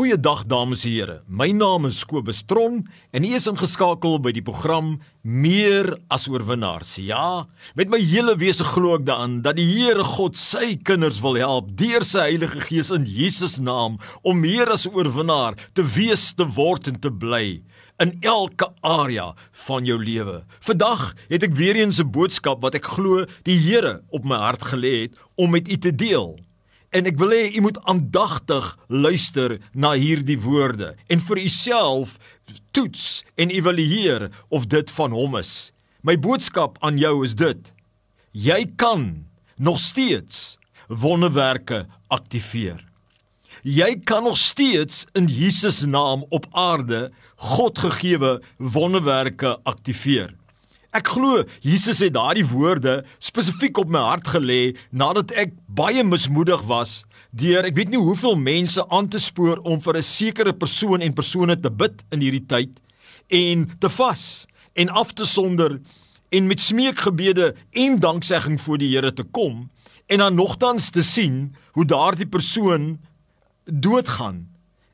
Goeiedag dames en here. My naam is Kobus Tron en ek is ingeskakel by die program Meer as oorwinnaars. Ja, met my hele wese glo ek daaraan dat die Here God sy kinders wil help deur sy Heilige Gees in Jesus naam om meer as oorwinnaar te wees, te word en te bly in elke area van jou lewe. Vandag het ek weer eens 'n boodskap wat ek glo die Here op my hart gelê het om met u te deel. En ek wil hê u moet aandagtig luister na hierdie woorde en vir uself toets en evalueer of dit van hom is. My boodskap aan jou is dit: jy kan nog steeds wonderwerke aktiveer. Jy kan nog steeds in Jesus naam op aarde God gegeewe wonderwerke aktiveer. Ek glo Jesus het daardie woorde spesifiek op my hart gelê nadat ek baie mismoedig was deur ek weet nie hoeveel mense aan te spoor om vir 'n sekere persoon en persone te bid in hierdie tyd en te vas en af te sonder en met smeekgebede en danksegging voor die Here te kom en dan nogtans te sien hoe daardie persoon doodgaan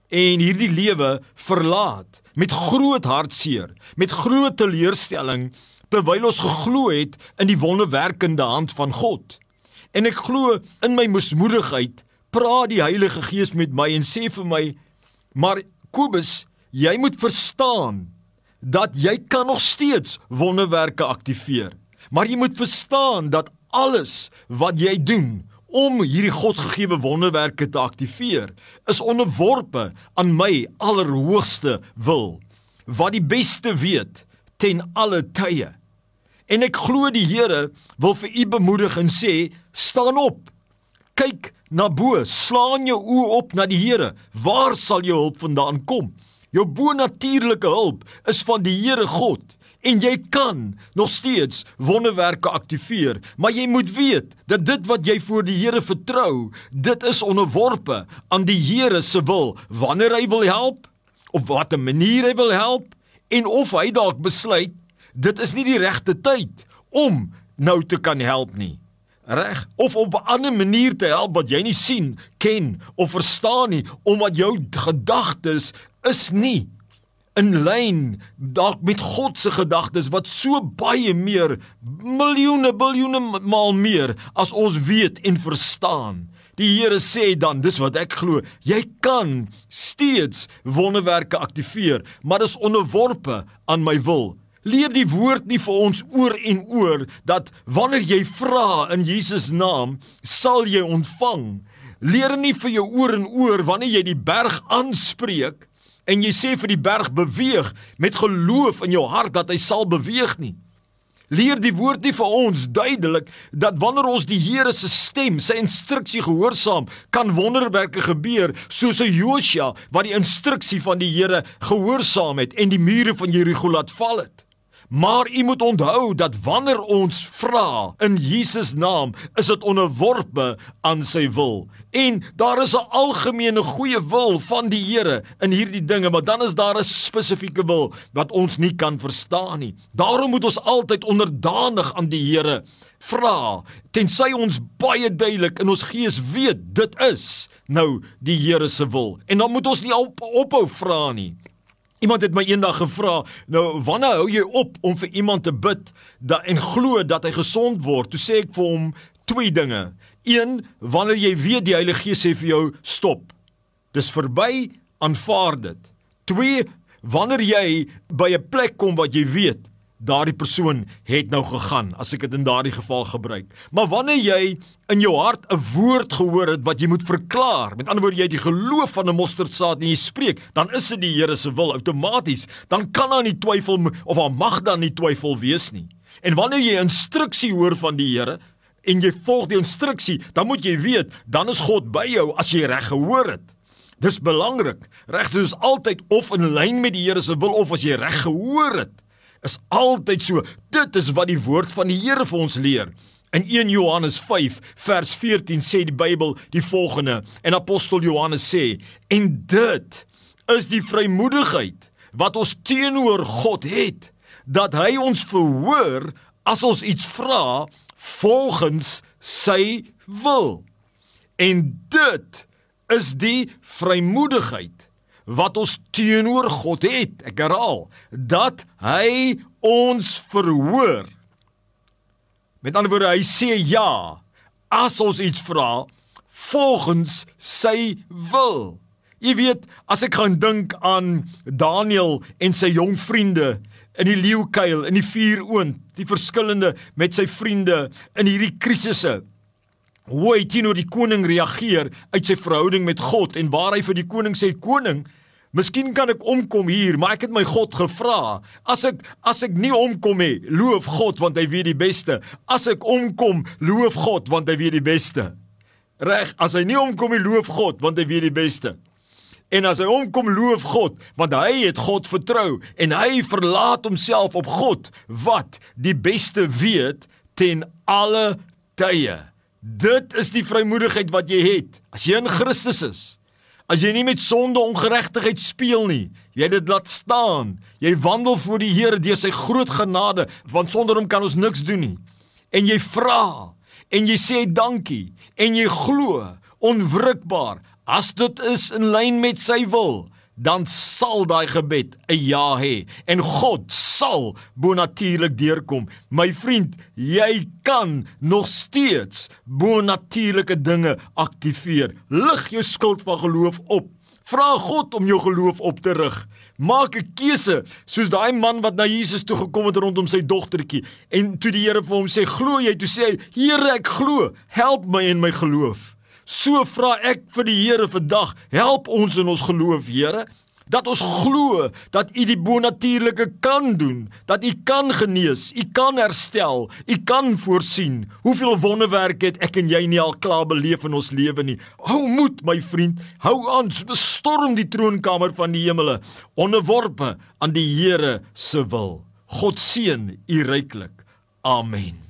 en hierdie lewe verlaat met groot hartseer met groot teleurstelling terwyl ons geglo het in die wonderwerkende hand van God. En ek glo in my moesmoedigheid praat die Heilige Gees met my en sê vir my: "Maar Kobus, jy moet verstaan dat jy kan nog steeds wonderwerke aktiveer. Maar jy moet verstaan dat alles wat jy doen om hierdie Godgegewe wonderwerke te aktiveer, is onderworpe aan my allerhoogste wil, wat die beste weet ten alle tye. En ek glo die Here wil vir u bemoedig en sê, staan op. Kyk na bo, slaan jou oë op na die Here. Waar sal jou hulp vandaan kom? Jou bonatuurlike hulp is van die Here God en jy kan nog steeds wonderwerke aktiveer, maar jy moet weet dat dit wat jy voor die Here vertrou, dit is onderworpe aan die Here se wil. Wanneer hy wil help, op watter manier hy wil help en of hy dalk besluit dit is nie die regte tyd om nou te kan help nie. Reg? Of op 'n ander manier te help wat jy nie sien, ken of verstaan nie omdat jou gedagtes is nie in lyn dalk met God se gedagtes wat so baie meer miljoene biljoene maal meer as ons weet en verstaan. Die Here sê dan, dis wat ek glo, jy kan steeds wonderwerke aktiveer, maar dis onderworpe aan my wil. Leer die woord nie vir ons oor en oor dat wanneer jy vra in Jesus naam, sal jy ontvang. Leer nie vir jou oor en oor wanneer jy die berg aanspreek en jy sê vir die berg beweeg met geloof in jou hart dat hy sal beweeg nie. Leer die woord nie vir ons duidelik dat wanneer ons die Here se stem, sy instruksie gehoorsaam, kan wonderwerke gebeur soos 'n Josua wat die instruksie van die Here gehoorsaam het en die mure van Jeriko laat val het. Maar u moet onthou dat wanneer ons vra in Jesus naam, is dit onderworpe aan sy wil. En daar is 'n algemene goeie wil van die Here in hierdie dinge, maar dan is daar 'n spesifieke wil wat ons nie kan verstaan nie. Daarom moet ons altyd onderdanig aan die Here vra tensy ons baie duidelik in ons gees weet dit is nou die Here se wil. En dan moet ons nie op, ophou vra nie. Iemand het my eendag gevra, nou wanneer hou jy op om vir iemand te bid dat en glo dat hy gesond word? Toe sê ek vir hom twee dinge. Een, wanneer jy weet die Heilige Gees sê vir jou stop. Dis verby, aanvaar dit. Twee, wanneer jy by 'n plek kom wat jy weet daardie persoon het nou gegaan as ek dit in daardie geval gebruik. Maar wanneer jy in jou hart 'n woord gehoor het wat jy moet verklaar, met ander woorde jy het die geloof van 'n mosterdsaad en jy spreek, dan is dit die Here se wil outomaties. Dan kan daar nie twyfel of daar mag dan nie twyfel wees nie. En wanneer jy instruksie hoor van die Here en jy volg die instruksie, dan moet jy weet, dan is God by jou as jy reg gehoor het. Dis belangrik. Reg is altyd of in lyn met die Here se wil of as jy reg gehoor het is altyd so. Dit is wat die woord van die Here vir ons leer. In 1 Johannes 5 vers 14 sê die Bybel die volgende en apostel Johannes sê en dit is die vrymoedigheid wat ons teenoor God het dat hy ons verhoor as ons iets vra volgens sy wil. En dit is die vrymoedigheid wat ons teenoor God het. Ek herhaal, dat hy ons verhoor. Met ander woorde, hy sê ja as ons iets vra volgens sy wil. Jy weet, as ek gaan dink aan Daniel en sy jong vriende in die leeukuil, in die vuuroond, die verskillende met sy vriende in hierdie krisisse. Hoe hy teenoor die koning reageer uit sy verhouding met God en waar hy vir die koning sê koning Miskien kan ek omkom hier, maar ek het my God gevra. As ek as ek nie omkom nie, loof God want hy weet die beste. As ek omkom, loof God want hy weet die beste. Reg, as hy nie omkom nie, loof God want hy weet die beste. En as hy omkom loof God, want hy het God vertrou en hy verlaat homself op God wat die beste weet ten alle tye. Dit is die vrymoedigheid wat jy het as jy in Christus is. As jy nie met sonde ongeregtigheid speel nie, jy dit laat staan. Jy wandel voor die Here deur sy groot genade, want sonder hom kan ons niks doen nie. En jy vra en jy sê dankie en jy glo onwrikbaar As dit is in lyn met sy wil, dan sal daai gebed 'n ja hê en God sal bonatuurlik deurkom. My vriend, jy kan nog steeds bonatuurlike dinge aktiveer. Lig jou skuld van geloof op. Vra God om jou geloof op te rig. Maak 'n keuse soos daai man wat na Jesus toe gekom het rondom sy dogtertjie en toe die Here vir hom sê, "Glo jy?" Toe sê hy, "Here, ek glo. Help my in my geloof." So vra ek vir die Here vandag, help ons in ons geloof, Here, dat ons glo dat U die bonatuurlike kan doen, dat U kan genees, U kan herstel, U kan voorsien. Hoeveel wonderwerke het ek en jy nie al klaar beleef in ons lewe nie. Hou moed, my vriend. Hou aan, bestorm die troonkamer van die hemele, onderworpe aan die Here se wil. God seën u ryklik. Amen.